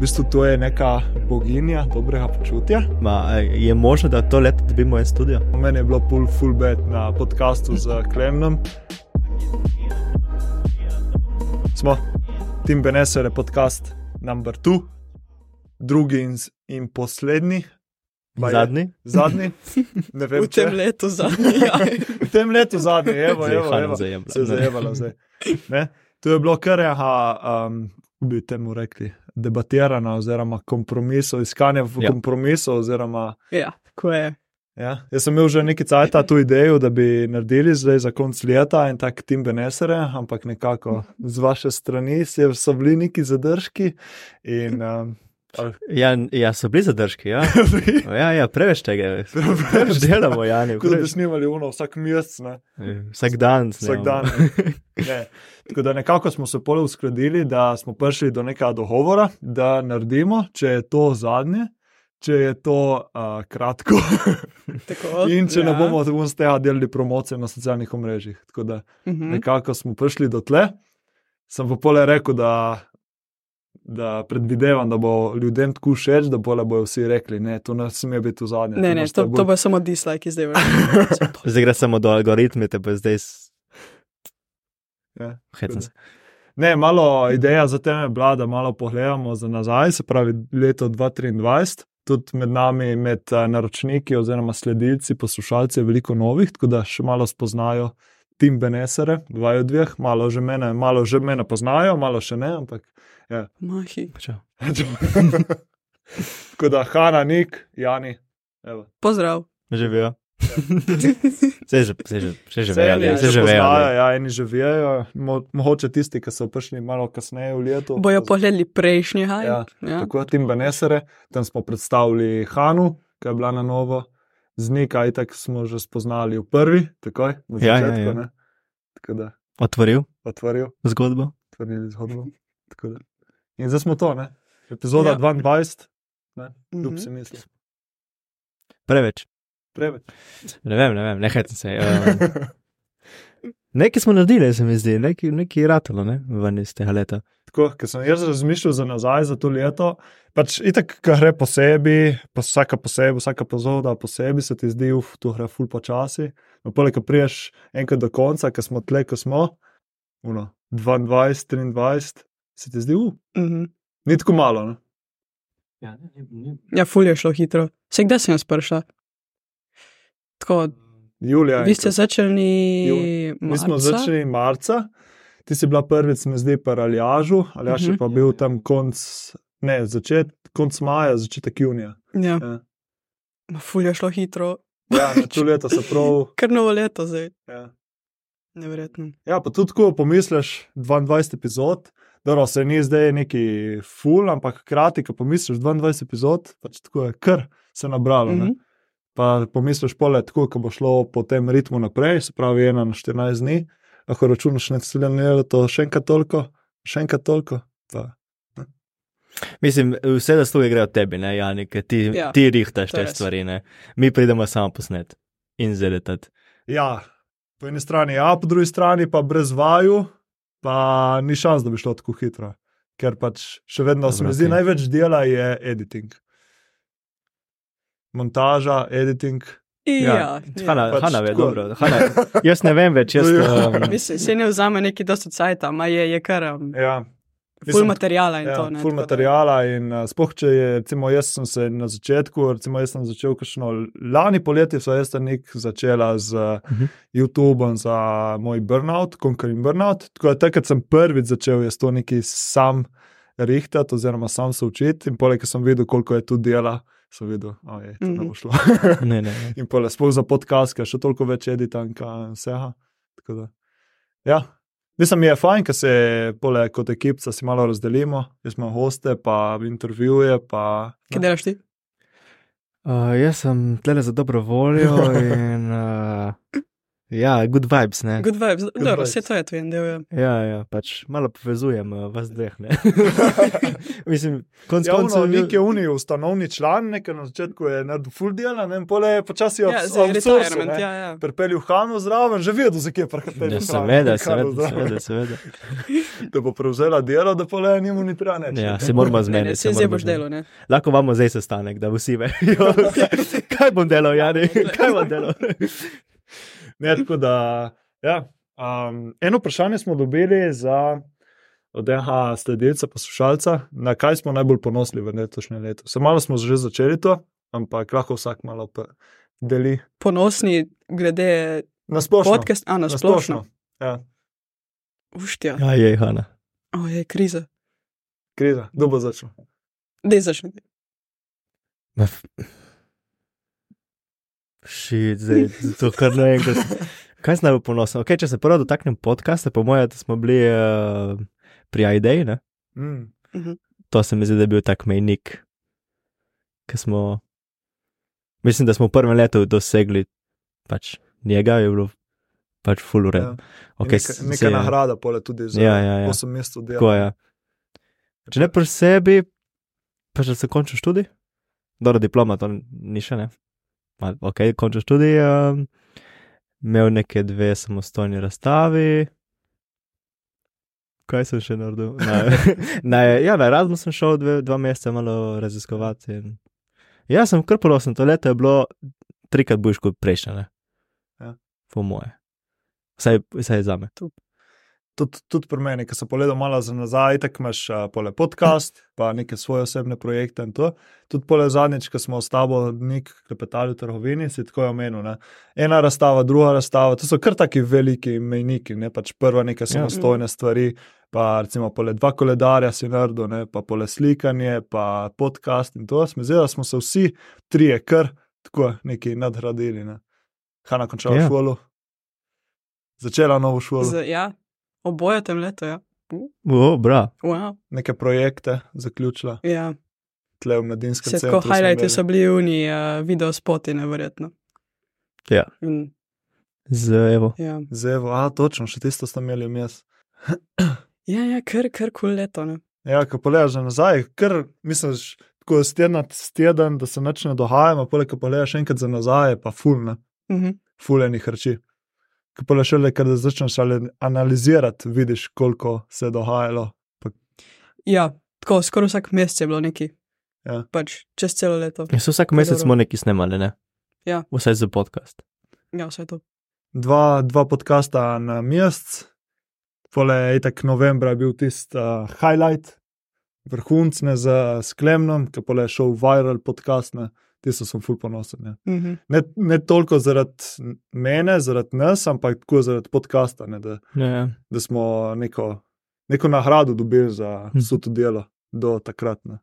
V bistvu to je neka boginja dobrega počutja. Ma, je možno, da to leto dobimo en studio? Meni je bilo pull full bed na podkastu z Klemnom. Smo, Tim Beneser je podcast number two, drugi in, in poslednji. Baje, Zadnji? Zadnji. Ne vem, V tem če- letu zadnji. Ja. v tem letu zadnji, evo, Zdaj je evo, evo. zajebala. Se je. Ne? To je bilo kar jaha, um, bi temu rekli, debatirano, oziroma kompromisov, iskanje v Ja. kompromisu. Oziroma, ja, ko je. ja. Jaz sem imel že nekaj cajta tu idejo, da bi naredili zdaj za konc leta in tak tim Benesere, ampak nekako z vaše strani se- so bili neki zadržki. In, um, Ja, ja, so bili zadržki. Ja, ja, ja preveč tega je. Preveč delamo, Jani. Kot da bi preveč. snimali uno vsak mesec. ne. Vsak dan. Vsak snemamo. dan. Ne. Tako da nekako smo se pole uskladili, da smo prišli do nekega dogovora, da naredimo, če je to zadnje, če je to uh, kratko. Tako, In če ja. ne bomo tako z tega delali promocije na socialnih omrežjih. Tako da Mhm. nekako smo prišli do tle. Sem pa pole rekel, da, da predvidevam, da bo ljudem tako všeč, da pole bojo vsi rekli, ne, to ne sme biti v zadnje. Ne, ne, to, to bo samo dislike zdaj. Zdaj gre samo do algoritmi, te pa zdaj. Ja. Ne, malo ideja za tem je bila, da malo pogledamo za nazaj, se pravi leto 2023. Tudi med nami, med eh, naročniki oziroma sledilci, poslušalci je veliko novih, tako da še malo spoznajo Tim Benesere, dva od dveh, malo že mene, malo že mene poznajo, malo še ne, ampak. Mahi. Čau. tako da Hanna, Nik, Jani. Evo. Pozdrav. Živijo. Vse že, vse že, vse že Vse vejo, eni ja, vse že že vejo. ja. ja, eni že vejo, mo, mogoče tisti, ki so prišli malo kasneje v letu. Bojo pogledali prejšnji haj. Ja, ja. Tako Tim Benesere, tam smo predstavili Hanu, ki je bila na novo, z Nika, itak smo že spoznali v prvi, takoj, na Ja, ja, začetku. ja. ne. Tako da, Otvoril otvoril, zgodbo. otvorili zgodbo. Tako da. In zdaj smo to, ne? Epizoda Ja. ja. 22, ne? Ljub Mhm. si misli. Preveč. Preveč. Ne vem, ne vem, ne hecam se. Uh, nekaj smo naredili, se mi zdi, nekaj, nekaj je ratalo, ne, ven iz tega leta. Tako, ker sem jaz razmišljal za nazaj, za to leto. Pač itak, ki gre po sebi, pa vsaka po sebi, vsaka epizoda po sebi, se ti zdi, uf, to gre ful počasi. No, poleg tega priješ enkrat do konca, ker smo tle, ko smo, uno, 22, 23, se ti zdi, uf, Mhm. ni tako malo. Ne? Ja, ne, ne, ja, ful je šlo hitro. Se kdaj sem jaz prišla? Tako, Julija. vi ste začeli. Mi smo začeli marca, ti si bila prvič, mi zdi, pa Aljažu, Aljaš je Mhm. pa bil tam konc, ne, začet, konc maja, začetek junija. Ja. Ja, Ma, Ful je šlo hitro. ja to leto se prav. Kar novo leto zdaj. Ja. Neverjetno. Ja, pa tudi, ko pomisliš 22 epizod, dobro, se ni zdaj neki ful, ampak hkrati, ko pomisliš 22 epizod, pač tako je kar se nabralo. Mm Mhm. -hmm. Pa pomisliš pole, tako, ko bo šlo po tem ritmu naprej, se pravi ena na 14 dni, lahko računaš naslednje leto še enkrat toliko, še enkrat toliko. Pa, Mislim, vse zasluge grejo tebi, ne, Jani, ker ti, ja, ti rihtaš te res. stvari, ne. Mi pridemo samo posnet in zedetati. ja, po eni strani ja, po drugi strani pa brez vaju, pa ni šans, da bi šlo tako hitro. Ker pač še vedno se mi Dobro, zdi, okej. največ dela je editing. Montaža, editing. Ja, Ja, ja. Hanna, pač Hanna ve, tako. dobro. Hanna, jaz ne vem več, jaz. Ja. Um, Mislim, se ne vzame neki dosti cajta, ma je, je kar um, Ja, ful materijala in ja, to. Ne, Ful materijala in uh, spoh, če je, recimo, jaz sem se na začetku, recimo, jaz sem začel, kakšno, lani poleti so jaz nek začela z uh, Mhm. YouTubeom za moj burnout, Conquering Burnout. Tako da takrat sem prvič začel jaz to neki sam rihtati, oziroma sam se učiti, in poleg tega sem videl, koliko je tu dela. Sem videl, da je to ne bo Mhm. šlo. ne, ne, ne. in poleg sploh za podcast, ker še toliko več editanka in vsega. Tako da, ja. Mislim, mi je fajn, ker se poleg kot ekipca si malo razdelimo, jaz imam hoste, pa intervjuje. Pa, Kaj delaš ti? Uh, jaz sem tle za dobro voljo in uh, Ja, good vibes, ne. Good vibes, dobro, vibes. vse to je to en del. Ja. Ja, ja, pač malo povezujem uh, vas dveh. ne. Mislim, konc Ja, ono, koncev nek je unij ustanovni član, nekaj na začetku je naredil full dela, ne, in pole je počasi Ja, retirement, ne. ja, ja. Pripeljal Hanu zraven, že vedel, zakaj je pripeljal Ja, seveda, seveda, seveda, seveda. Da bo prevzela delo, da pole njemu ni treba nič. Ja, se moramo zmeniti. se zdaj boš delal, ne? Lahko imamo zdaj sestanek, da vsi vejo, kaj bom delal, Jani, kaj bom delal. Ne, tako da, ja, um, eno vprašanje smo dobili za od enega sledilca, poslušalca, na kaj smo najbolj ponosni v letošnjem letu. Se malo smo že začeli to, ampak lahko vsak malo deli. Ponosni glede Na splošno. podcast, a na na splošno. Ja, Uštja, Ja, je, Hanna. o je kriza. kriza, kdo bo začel. Dej začni. Šit, zdaj, to kar naenkrat. Kaj sem najbolj ponosen? Okay, če se prvo dotaknem podcasta, po mojem, da smo bili uh, pri IDEji, ne? Mm. to se mi zdi, da je bil tak mejnik, ki smo, mislim, da smo v prvem letu dosegli pač njega, je bilo pač full ured. Ja. Okay, Neka, neka nagrada, pole tudi za Ja, ja, ja. 8 mesecev dela. Tako je. Če ne pri sebi, pa če se konča študij, dobro diploma, to ni še ne. Ok, konča študij, um, imel neke dve samostojni razstavi. Kaj sem še naredil? Na, na, ja, na Erasmus sem šel dve, dva meseca malo raziskovati. In... Ja, sem kar ponosen, to leto je bilo trikrat boljše kot prejšnje. ne. Ja. Po moje. Vsaj, vsaj za me. Tudi, tudi pri meni, ki sem pogledal malo za nazaj, tako imaš uh, pole podcast, pa neke svoje osebne projekte in to. Tudi pole zadnjič, ko smo s tabo nek klepetali v trgovini, si tako je omenil. Ne? Ena razstava, druga razstava, to so kar taki veliki mejniki, ne pač prva neka Ja. samostojne stvari. Pa recimo pole dva koledarja si naredil, ne? pa pole slikanje, pa podcast in to. Smo zdaj, da smo se vsi trije kar tako neki nadgradili. Ne? Hanna končala Ja. ja. šolo, začela novo šolo. Z, ja, oboje tem leto, ja. O, bra. Wow. neke projekte zaključila, Ja, tle v mladinskem centru. tako highlighti so bili uni, uh, video spoti, neverjetno. Ja. In, Z Evo. ja. Zevo, a točno, še tisto ste imeli vmes. ja, ja, kar, kar kul leto, ne. Ja, ko pogledaš že nazaj, ker misliš, tako z tedna s teden, da se nič ne dogaja, pa poleg tega pogledaš enkrat za nazaj, pa fulne, Mhm. fuleni hrči. Ko pa šele, ker začneš ali- analizirati, vidiš, koliko se je dogajalo. Ja, tako skoraj vsak mesec je bilo neki. Ja. Pač čez celo leto. Ja, vsak mesec dobro. smo nekaj snemali, ne? Ja. Vsaj za podcast. Ja, vse to. Dva, dva podcasta na mesec, pole je tako novembra bil tisti uh, highlight, vrhuncne za sklemnom, ki pa je šel viral podcast, ne, ti so sem ful ponosen. Ja. Mhm. Ne, ne toliko zaradi mene, zaradi nas, ampak tako zaradi podcasta, ne, da, Ja, ja. da smo neko, neko nagrado dobili za Hm. vse to delo do takrat. Ne.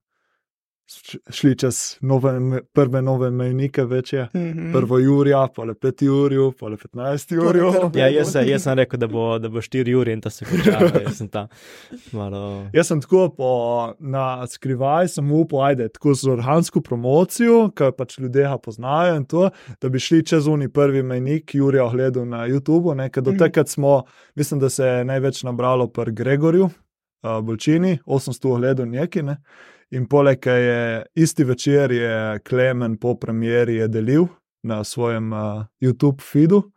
Šli čez nove, prve nove mejnike, večje. Mhm. Prvo Jurija, pa le 5 Jurij, pa le 15 Jurij. kar- Ja, jaz, sem- jaz sem rekel, da bo, da bo 4 uri in da se konča. Jaz sem tam malo. Jaz sem tako po, na skrivaj, sem upal, ajde, tako z organsko promocijo, ki pač ljudje poznajo in to, da bi šli čez uni prvi mejnik Jurija ogledal na YouTubu. Ne, ker do Mhm. takrat smo, mislim, da se je največ nabralo pri Gregorju, uh, Bolčini, 800 ogledov neki. Ne. In poleg tega je isti večer je Klemen po premjeri je delil na svojem uh, YouTube feedu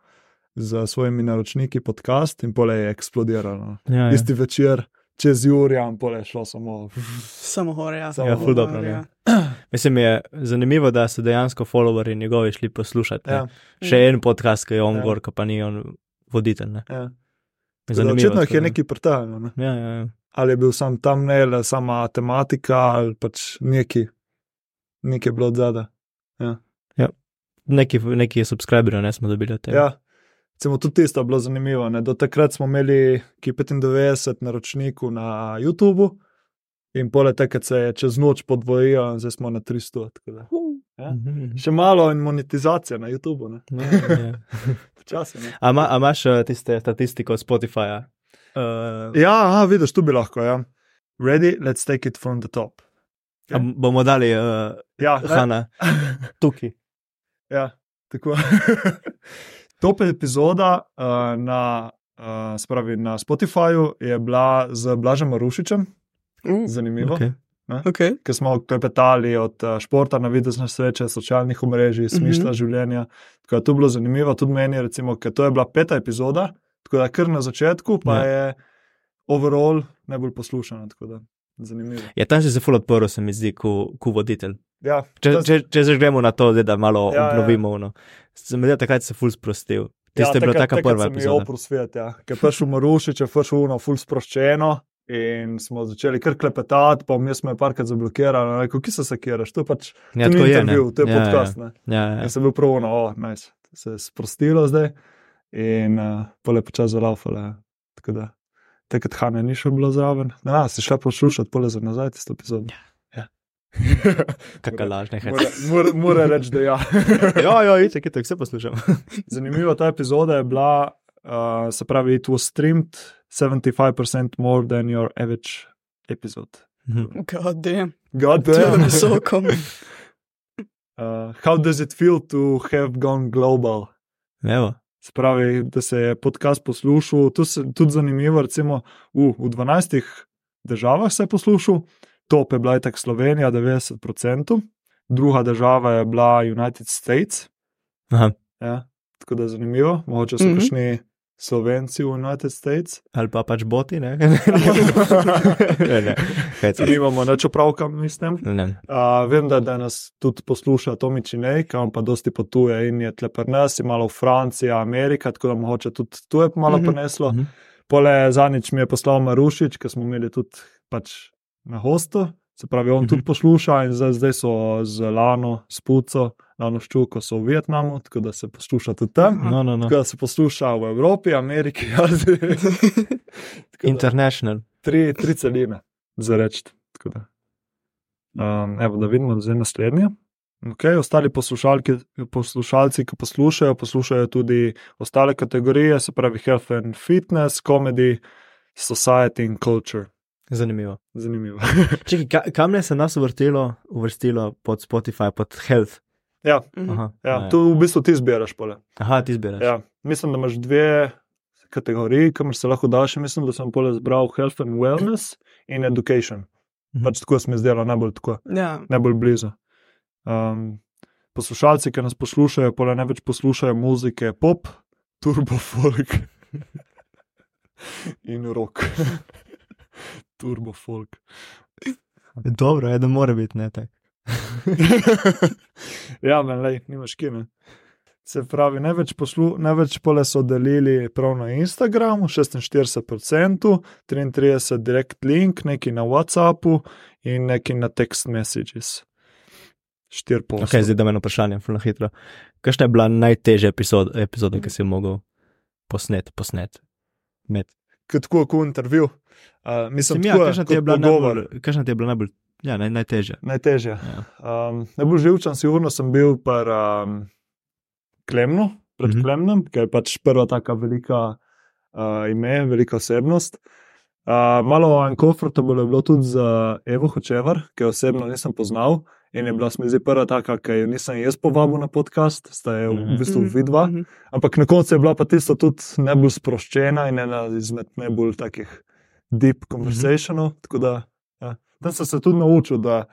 z svojimi naročniki podcast in poleg je eksplodiralo. Ja, ja. Isti večer čez Jurija in pole je šlo samo. Samo hore, ja. Samo Ja, ful dobro. ja. Mislim, je zanimivo, da so dejansko followerji njegovi šli poslušati. Ja, Ja. Še en podcast, ki je on Ja. gor, pa ni on voditelj. Ne. ja. Zanimivo, Očitno jih je da- nekaj prtajalo. Ne? Ja, ja, ja. Ali je bil sam tam ne, ali sama tematika, ali pač neki, nekaj je bilo od zada. Neki, neki subscriberji ne smo dobili od tega. Ja. Recimo, tudi tisto je bilo zanimivo. Ne? Do takrat smo imeli ki 95 naročnikov na YouTubu, in poleg tega se je čez noč podvojijo, in zdaj smo na 300. tako da. Ja. Mhm. Še malo in monetizacija na YouTubu? Ja, ja. Počasi. Ne? A, ima, a imaš eh, tiste statistiko Spotifyja? Uh, Ja, aha, vidiš, tu bi lahko. Ja. Ready, let's take it from the top. a bomo dali uh, Ja, ne? Hanna tukaj. Ja, tako. top epizoda uh, na, uh, spravi, na Spotifyju je bila z Blažem Marušičem, Uh, zanimivo. Okay. okay. Ker smo klepetali od uh, športa, navidezne sreče, socialnih omrežij, smisla mm -hmm. življenja. Tako je to bilo zanimivo, tudi meni, recimo, ker to je bila peta epizoda, tako da kar na začetku, pa Ja. ja. je overall najbolj poslušana. Zanimivo. Ja, tam si se ful odporil, se mi zdi, kot ko voditelj. Ja, Če, to- če, če že gremo na to, da malo Ja, ja. obnovimo. No. Se mi zdi, takrat se ful sprostil. Tiste je bila taka prva epizoda. oprl svet, ja. Ker je prišel Marušič, je prišel uno, ful sproščeno. In smo začeli kar klepetati, pa vmes me je parkrat zablokiralo. Rekel, ki se sekiraš, to je pač Ja, to ni tako je. ne. intervju, to je Ja, ja, podcast. Ja, Ja, ja. Jaz sem bil prav, no, oh, nice. se je sprostilo zdaj in uh, pole počasi zalaufale. Tako da, takrat Hane ni šel bilo zraven. Na, si šla poslušati, pole za nazaj tisto epizodo. Ja. Kakšna laž, ne hej. Mora, mora, mora reči, da ja. Ja, ja, itek, itek, vse poslušam. Zanimivo, ta epizoda je bila, uh, se pravi, it was streamed 75% more than your average episode. Mhm. God damn. God To je damn. visoko. Uh, how does it feel to have gone global? Evo. Se pravi, da se je podcast poslušal, tu se tudi zanimivo, recimo v, v 12 državah se je poslušal, top je bila itak Slovenija 90%, druga država je bila United States. Aha. Ja, tako da je zanimivo, mogoče so Mhm. kakšni Slovenci v United States. Ali pa pač boti, ne? ne, ne. Nimamo nič opravka, mislim. Ne. Uh, vem, da, da nas tudi posluša Tomi Činej, on pa dosti potuje in je tle pri nas, je malo v Franciji, Amerika, tako da mogoče tudi tu je malo Mhm. preneslo. Mhm. Pole zadnjič mi je poslal Marušič, ki smo imeli tudi pač na hostu, se pravi, on Mhm. tudi posluša in zdaj, zdaj so z Lano, Spuco, Lano Ščuko so v Vietnamu, tako da se posluša tudi tam. No, no, no. Tako da se posluša v Evropi, Ameriki, Aziji. Da- International. tri, tri celine, za reči. Da. Um, evo, da vidimo zdaj naslednje. Okay, ostali poslušalci, ki poslušajo, poslušajo tudi ostale kategorije, se pravi health and fitness, comedy, society in culture. Zanimivo. Zanimivo. Čekaj, ka, kam ne se nas uvrstilo, uvrstilo pod Spotify, pod Health? ja, Mhm. Aha, ja, tu v bistvu ti zbiraš pole. Aha ti zbiraš. Ja, mislim, da imaš dve kategoriji, kamor se lahko daš. Mislim, da sem pole zbral health and wellness in education. Mhm. Pač tako se mi zdelo najbolj tako. Ja. najbolj blizu. Um, poslušalci, ki nas poslušajo, pa največ poslušajo muzike, pop, turbo folk in rock. turbo folk. Dobro, je, da mora biti ne tako. ja, men, lej, nimaš kine. Se pravi, največ, poslu, največ pole so delili prav na Instagramu, 46%, 33% direct link, neki na WhatsAppu in neki na text messages. 4%. Ok, zdaj da me eno vprašanje, fulno hitro. Kakšna je bila najtežja epizoda, epizoda ki si jo mogel posnet, posnet? Med. Kot tako kot intervju. Uh, mislim, Sem, ja, tako, kakšna ti je kot bila pogovor. najbolj, ti je bila najbolj, ja, naj, najtežja? Najtežje. Ja. Um, najbolj živčen, sigurno sem bil par um, Klemnu, pred Mhm. mm -hmm. Klemnom, ki je pač prva taka velika uh, ime, velika osebnost. Uh, malo uncomfortable je bilo tudi za Evo Hočevar, ki jo osebno nisem poznal. In je bila, se mi zdi, prva taka, ki jo nisem jaz povabil na podcast, sta je v Mhm. bistvu Mhm, vidva. mhm. Ampak na koncu je bila pa tista tudi najbolj sproščena in ena izmed najbolj takih deep conversationov. Tako da ja. tam sem se tudi naučil, da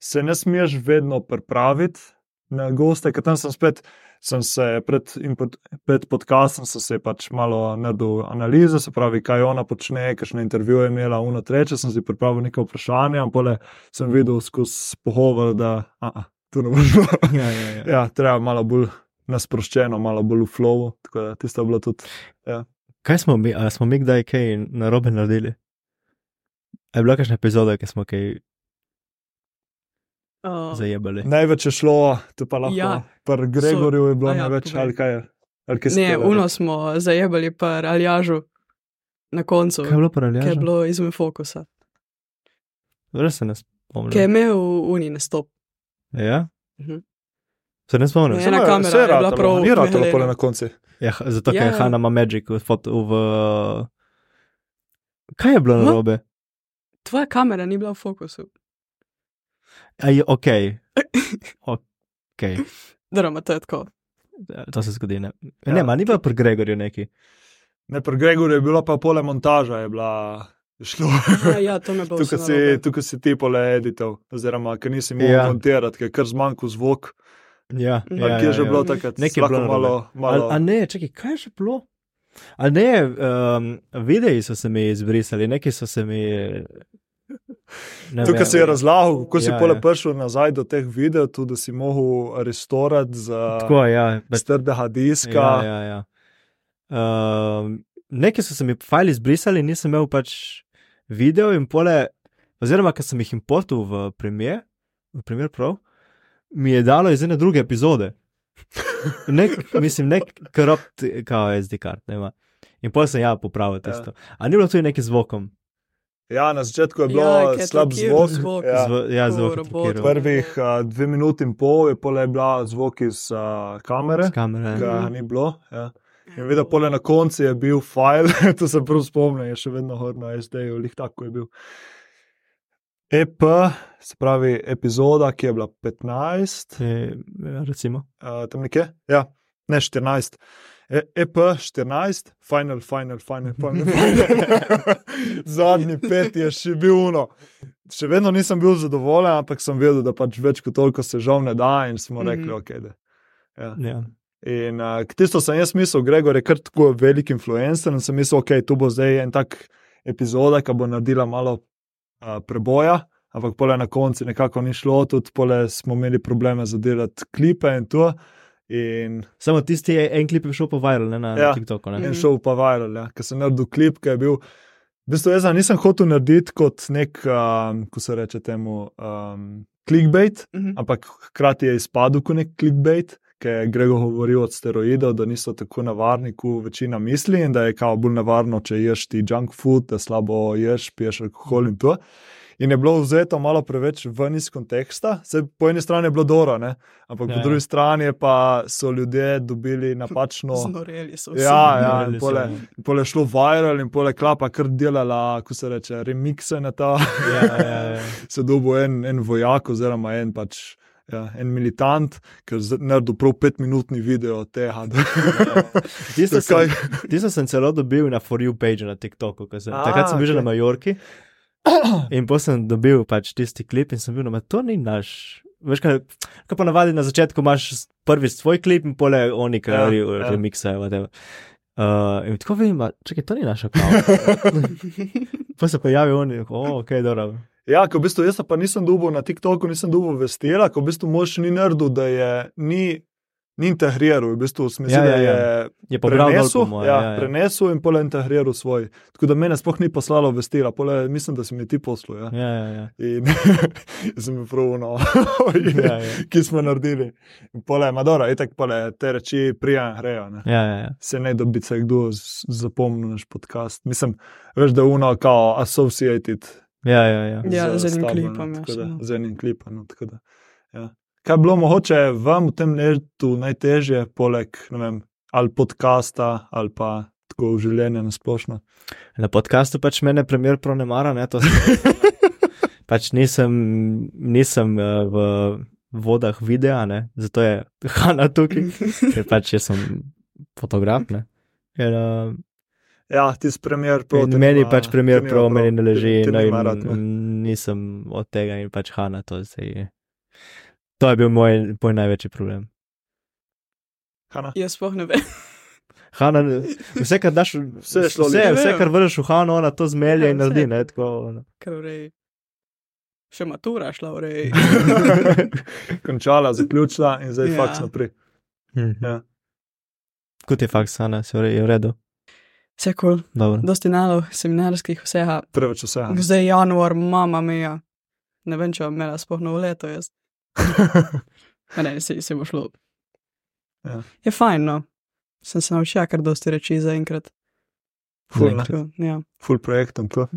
se ne smeš vedno pripraviti na goste, ker tam sem spet. Sem se pred, pod, pred podcastom se pač malo naredil analize, se pravi, kaj ona počne, kakšne intervjuje je imela, uno treče, sem si pripravil nekaj vprašanja, pole sem videl skozi pogovor, da a, a, tu ne bo šlo. Ja, ja, ja. Ja, treba malo bolj nasproščeno, malo bolj v flowu. Tako da tisto je bilo tudi. Kaj smo mi, a smo mi kdaj kaj narobe naredili? Je bila kakšna epizoda, ki smo kaj Uh, zajebali? Največ je šlo, tu pa lahko. Ja. Pri Gregorju je bilo a ja, največ, povej. ali kaj je. Ali kaj ne, uno smo zajebali par aljažu na koncu, Kaj je bilo ki je paralelno? bilo izven fokusa. Res se ne Ki je spomnim. imel uni nastop. Ja? Mhm. Se ne spomnim. Ne. ena kamera vse je bila prav Ni ratalo pole na koncu. Ja, zato, ker Ja. je Hanna ima Magic v, v Kaj je bilo Ha? narobe? Tvoja kamera ni bila v fokusu. Je ok. Ok. Drama, to je tako. To se zgodi. Ne, Ja. ne ma, ni pa pri Gregorju neki. Ne, pri Gregorju je bilo pa pole montaža, je bila šlo. Ja, ja, to me bo Tukaj si, tukaj si ti pole editov, oziroma ker nisi mogel Ja. ja. montirati, ker je kar zmanjkal zvok. Ja, Ja, Ja, kje je že bilo takrat? Nekaj je bilo malo, narobe. malo. A, a ne, čakaj, kaj je že bilo? A ne, um, videi so se mi izbrisali, neki so se mi. Ne Tukaj vem. si je razlagal, kako si Ja, pole ja. prišel nazaj do teh videov, tudi da si mogel restorati z Tako, ja, bez strdega diska. Ja, ja, ja. Um, Nekaj so se mi fajli izbrisali, nisem imel pač video in pole, oziroma ker sem jih importil v primer, v primer prav, mi je dalo iz ene druge epizode. Nek, mislim, nek korrupt, kao SD kart, nema. In pol sem ja popravil Ja. tisto. A ni bilo tudi neki zvokom? Ja, na začetku je bilo Ja, ja, slab zvok. zvok. Ja. Zvo, ja, zvok. Prvih uh, dve minuti in pol je pole bila zvok iz uh, kamere, S kamere. ki Mhm. ni bilo. Ja. In videl, pole na koncu je bil file, to se prav spomnim, je še vedno hor na SD-ju, lih tako je bil. EP, se pravi epizoda, ki je bila 15, E, ja, recimo. uh, tam nekje, ja, ne 14. E, EP 14, final, final, final, final. final. Zadnji pet je še bil uno. Še vedno nisem bil zadovoljen, ampak sem vedel, da pač več kot toliko se žal ne da, in smo Mhm. rekli, ok. Da. Ja. Ja. In uh, tisto sem jaz mislil, Gregor je kar tako velik influencer in sem mislil, ok, tu bo zdaj en tak epizoda, ki bo naredila malo uh, preboja, ampak pole na koncu nekako ni šlo, tudi pole smo imeli probleme za delati klipe in to. In Samo tisti en klip je šel po viral, ne na Ja. TikToku. Ne? En šel pa viral, ja, ker sem naredil klip, ki je bil. V bistvu jaz nisem hotel narediti kot nek, um, ko se reče temu, um, clickbait, Mhm. ampak hkrati je izpadel kot nek clickbait, ker je Gregor govoril od steroidov, da niso tako nevarni, kot večina misli, in da je kao bolj nevarno, če ješ ti junk food, da slabo ješ, piješ alkohol in to. In je bilo vzeto malo preveč ven iz konteksta. Se, po eni strani je bilo dobro, ne? ampak Ja, po ja. drugi strani pa so ljudje dobili napačno. Znoreli so vsi. Ja, ja, in pole, ja. in pole je šlo viral in pole klapa, kar delala, ko se reče, remikse na ta. Ja, ja, ja. se dobil en, en vojak, oziroma en pač. Ja, en militant, ki je naredil prav petminutni video tega. Tisto sem, tisto sem celo dobil na For You page na TikToku. Sem, A, takrat sem bil že ok. na Majorki in potem sem dobil pač tisti klip in sem bil, no, to ni naš. Veš, kaj, kaj pa navadi na začetku imaš prvi svoj klip in pole oni, ki Ja, ja. whatever. Uh, in tako vidim, čakaj, to ni naš akaunt. pa se pojavi oni, oh, ok, dobro. Ja, ko v bistvu jaz pa nisem dobil na TikToku, nisem dobil vestila, ko v bistvu mož ni naredil, da je ni integriral, v bistvu v smislu, Ja, ja, je ja. Je dol, prenesel, po moje. ja, ja, ja. prenesel in pole integriral svoj. Tako da mene sploh ni poslalo vestila, pole, mislim, da si mi ti poslal. Ja. Ja, ja, ja. In sem bil pravno, Ja, ja. ki smo naredili. In Pole, Madora, itek pole, te reči prijem grejo. Ne. Ja, ja, ja. Se ne, da bi se kdo z- zapomnil naš podcast. Mislim, veš, da je uno kao associated. ja, ja, ja. Ja, z enim tabo, klipom, no, ja, tako da- samo. Z enim klipom. No, tako da, ja. Kaj je bilo mogoče vam v tem letu najtežje, poleg vem, ali podcasta, ali pa tako v življenju na splošno? Na podkastu pač mene premjer prav ne mara, ne to. pač nisem, nisem uh, v vodah videa, ne, zato je Hanna tukaj, ker pač jaz sem fotograf, ne. In, uh, Ja, ti si premjer proti. meni pač premjer prav, meni ne leži, Ti no, ni in nisem od tega in pač Hanna to zdaj. To je bil moj, moj največji problem. Hanna? Jaz sploh ne vem. Hanna, vse, kar daš, Vse šlo vse, vse, kar vrneš v Hanno, ona to zmelje Ja, in naredi, ne, tako. v. Še matura šla v reji. Končala, zaključila in zdaj Ja. faks naprej. Ja. Kot je faks, Hanna, se je v redu. Vse kul, cool. Dobro. dosti nalog, seminarskih, vsega. Preveč vse. Zdaj januar, mama mija. Ne vem, če bom imela sploh novo leto jaz. Ne, se, se bo šlo. Ja. Je fajn, no. Sem se naučila kar dosti reči zaenkrat. Ful, ne. Tako, Ja. full projektom. To.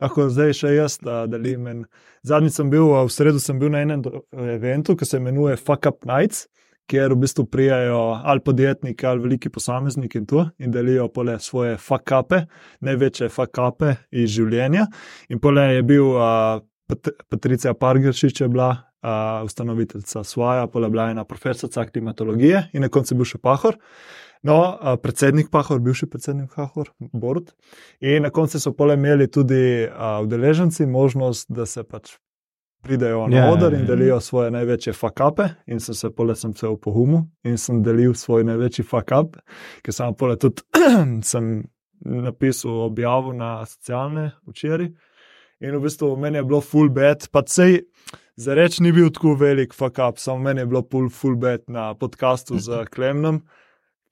Lahko zdaj še jaz da delim. En- Zadnjič sem bil, v sredo sem bil na enem eventu, ki se imenuje Fuck Up Nights, kjer v bistvu prijajo ali podjetniki ali veliki posamezniki in to in delijo pole svoje fuck upe, največje fuck upe iz življenja. In pole je bil uh, Pat Patricija Pargeršič, je bila uh, ustanoviteljica svoja, pole bila ena profesorica klimatologije in na koncu je bil še Pahor. No, uh, predsednik Pahor, bivši predsednik Pahor, Borut. In na koncu so pole imeli tudi uh, udeleženci možnost, da se pač pridejo na Ja, oder ja, in ja. delijo svoje največje fakape. In sem se pole sem se v pohumu in sem delil svoj največji fakap, ker sem pole tudi sem napisal objavo na socialne včeraj. In v bistvu meni je bilo full bed, pa sej za reč ni bil tako velik fakap, samo meni je bilo full, full bed na podkastu z Klemnom.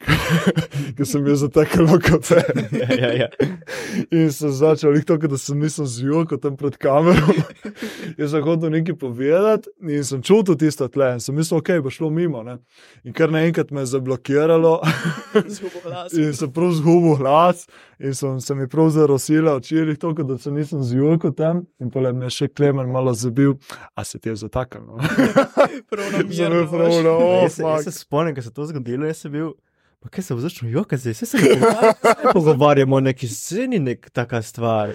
Ker sem bil zatekel kafe. ja, ja, ja. In sem začel jih to, da sem nisem zjutraj kot tam pred kamero. Jaz sem hotel nekaj povedati in sem čutil tisto tle. In sem mislil, ok, bo šlo mimo. Ne? In kar naenkrat me je zablokiralo. In sem prav zgubil glas, in sem se mi prav zarosila oči, tako da se nisem zjutraj tam. In potem me je še klemen malo zabil, a se ti je zatakal. No? Prav na Sem mirno, prav na Ja, jaz, se spomnim, ko se je to zgodilo, jaz sem bil. Pa kaj se začel jokati, zdaj se ne pogovarjamo, pogovarjamo o neki sceni, nek taka stvar.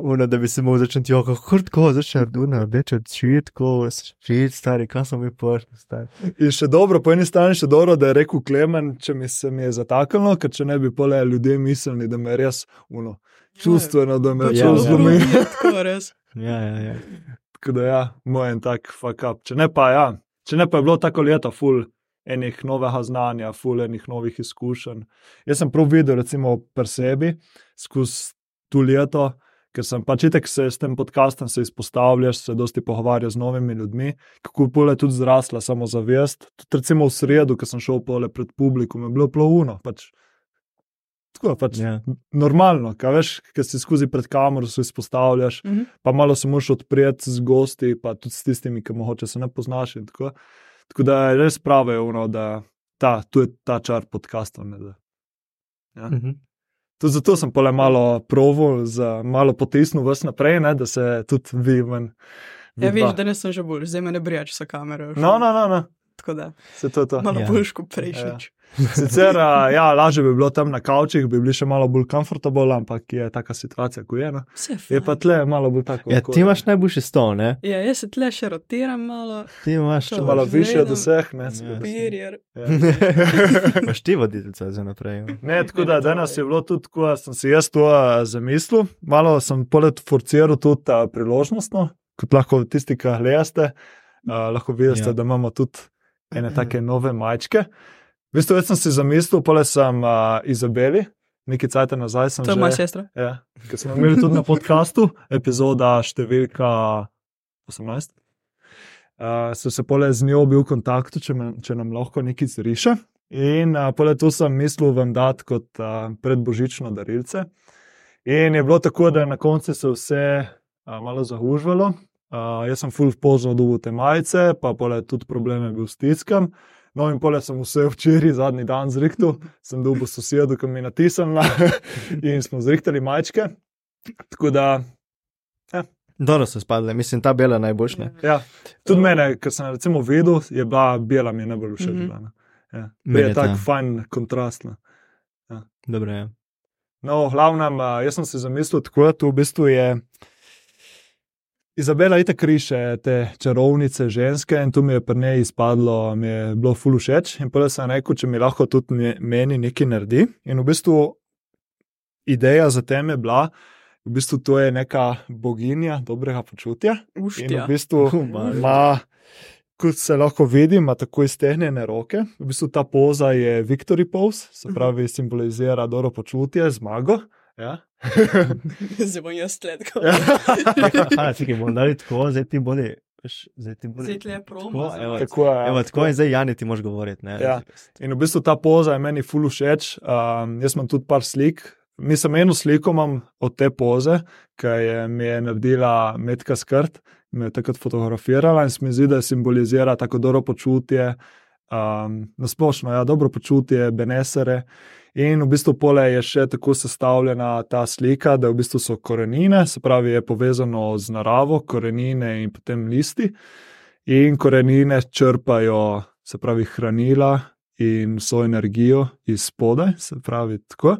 Uno, da bi se mu začel jokati, kako tako, začel duna, več od šitko, šit, stari, kam sem bil pošten, stari. In še dobro, po eni strani še dobro, da je rekel Klemen, če mi se mi je zataknilo, ker če ne bi pole ljudje mislili, da me res uno, čustveno, da me Ja, čuv ja. zlomi. Tako res. Ja, ja, ja. Tako da ja, moj en tak fuck up. Če ne pa ja, če ne pa je bilo tako leto, full enih novega znanja, full enih novih izkušenj. Jaz sem prav videl, recimo pri sebi, skozi to leto, ker sem pač itek se s tem podkastom se izpostavljaš, se dosti pogovarjaš z novimi ljudmi, kako pole tudi zrasla samozavest. Tudi recimo v sredo, ko sem šel pole pred publikum, je bilo plovno. Pač, tako pač ja. normalno, kaj veš, ker si skozi pred kamero se izpostavljaš Mhm. pa malo se moraš odpreti z gosti, pa tudi s tistimi, ki mogoče se ne poznaš. in Tako, tako da je res pravijo, da ta, tu je ta čar podcastov. ne, da- Mhm. Tudi zato sem pole malo proval, za malo potisnil vas naprej, ne, da se tudi vi ven. Ja, vidva. veš, da nisem že bolj, zdaj me ne brijač sa kamero. No, no, no, no. Tako da, se to je to. malo Ja. bolj kot prejšnjič. Sicer, a, ja, lažje bi bilo tam na kavčih, bi bili še malo bolj komfortabilni, ampak je taka situacija, ko je. No. Vse Je pa tle malo bolj tako. ja, ti imaš najboljši stol, ne? Ja, jaz se tle še rotiram malo, Ti imaš Še malo više od vseh, ne. Ja. papirjer. Ja. Imaš ti voditeljica za naprej. Ne, tako da danes je bilo tudi tako, da sem si jaz to a, zamislil. Malo sem poleg forciral tudi a, priložnostno, kot lahko tisti, ki gledate, a, lahko vidite, Ja. ja. da imamo tudi ene take nove majčke. V bistvu sem si zamislil, poleg sem a, Izabeli, nekaj cajt nazaj sem To je že. moja sestra. Ja, ker smo imeli tudi na podkastu, epizoda številka 18. Uh, so se pole z njo bil v kontaktu, če, me, če nam lahko nekaj zriše. In uh, pole to sem mislil vam dati kot uh, predbožično darilce. In je bilo tako, da je na koncu se vse uh, malo zahužvalo. Uh, jaz sem full pozno dobil te majice, pa pole tudi probleme bil s tiskam. No, in pole sem vse včeraj, zadnji dan zrihtel, sem dobil sosedo, ki mi je natisnila in smo zrihtali majčke. Tako da, Dobro so spadle, mislim, ta bela najboljša. ja, tudi mene, ker sem recimo videl, je bila bela mi je najbolj všeč. Bila, ne. Ja. Meni Je je tako ta. fajn kontrast. ne. Dobro, ja. No, glavnem, a, jaz sem si zamislil tako, da to v bistvu je. Izabela je tako riše te čarovnice ženske in tu mi je pri njej izpadlo, mi je bilo ful všeč. In potem sem rekel, če mi lahko tudi meni nekaj naredi. In v bistvu ideja za tem je bila, v bistvu to je neka boginja dobrega počutja. In v Uštja. bistvu Humano. ima, kot se lahko vidi, ima tako iztegnjene roke. V bistvu ta poza je Victory pose, se pravi, simbolizira dobro počutje, zmago. Ja. Zdaj bom jaz sledkal. Ja. Čakaj, bomo dali tako, zdaj ti veš, Zdaj ti bodi. Zdaj tle je promo. Tako, evo, majico. Tako je. Evo, tako in zdaj Jani ti moš govoriti. Ne? Ja. In v bistvu ta poza je meni ful všeč. Um, jaz imam tudi par slik. Mislim, eno sliko imam od te poze, ki je mi je naredila Metka Skrt, me je takrat fotografirala in se mi zdi, da simbolizira tako dobro počutje, um, nasplošno, ja, dobro počutje, benesere. In v bistvu pole je še tako sestavljena ta slika, da v bistvu so korenine, se pravi, je povezano z naravo, korenine in potem listi. In korenine črpajo, se pravi, hranila in vso energijo iz spodaj, se pravi, tako.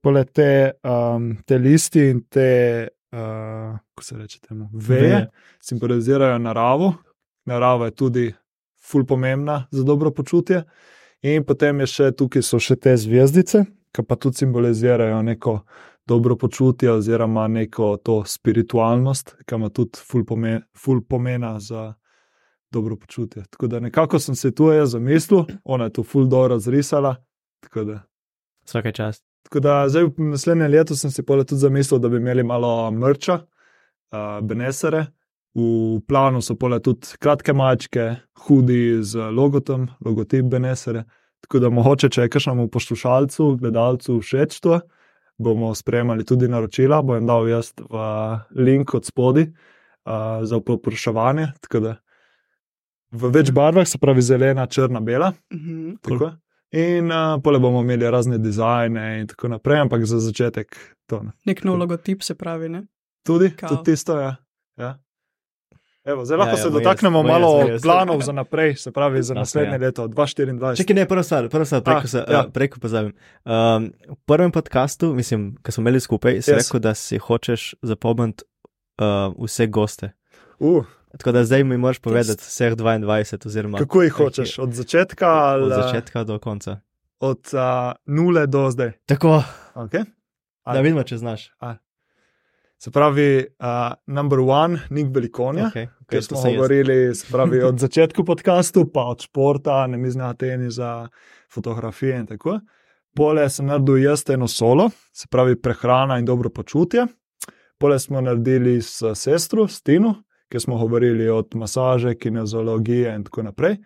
Poleg te, um, te listi in te, uh, kako se reče temu, veje, Veje. simbolizirajo naravo, narava je tudi ful pomembna za dobro počutje. In potem je še tukaj so še te zvezdice, ki pa tudi simbolizirajo neko dobro počutje oziroma neko to spiritualnost, ki ima tudi ful, pomen, ful pomena za dobro počutje. Tako da nekako sem se tu jaz zamislil, ona je to ful dobro razrisala. Vsake čast. tako da zdaj v naslednjem letu sem si pole tudi zamislil, da bi imeli malo mrča, uh, benesere. V planu so pole tudi kratke mačke, hudi z logotom, logotip benesere. Tako da mogoče, če je kakšnemu poslušalcu, gledalcu všeč to, bomo sprejemali tudi naročila, bom dal jaz v link od spodaj uh, za popraševanje. Da v več barvah, se pravi zelena, črna, bela. Mhm. Tako. In uh, pole bomo imeli razne dizajne in tako naprej, ampak za začetek to ne. Nek nov logotip se pravi, ne? Tudi, Kao. tudi tisto je. Ja. Evo, zdaj lahko Ja, ja, se jaz, dotaknemo jaz, malo jaz. planov za naprej, se pravi za naslednje ja. leto 2024. Čekaj, ne, prva stvar, prva stvar, preko, Ah, ja. ja. preko pozabim. Um, v prvem podkastu, mislim, ko smo imeli skupaj, si Yes. rekel, da si hočeš zapomniti uh, vse goste. Uh, Tako da zdaj mi moraš povedati vseh 22, oziroma kako jih hočeš, od začetka ali od začetka do konca. od uh, nule do zdaj? Tako, Okay. da vidimo, če znaš. Se pravi, uh, number one, Nik Velikonja. Okay, okay, smo govorili se pravi, od začetka podkastu, pa od športa, ne mizna tenisa, fotografije in tako. Pole sem naredil jaz eno solo, se pravi prehrana in dobro počutje. Pole smo naredili s sestro, s Kjer smo govorili od masaže, kineziologije in tako naprej.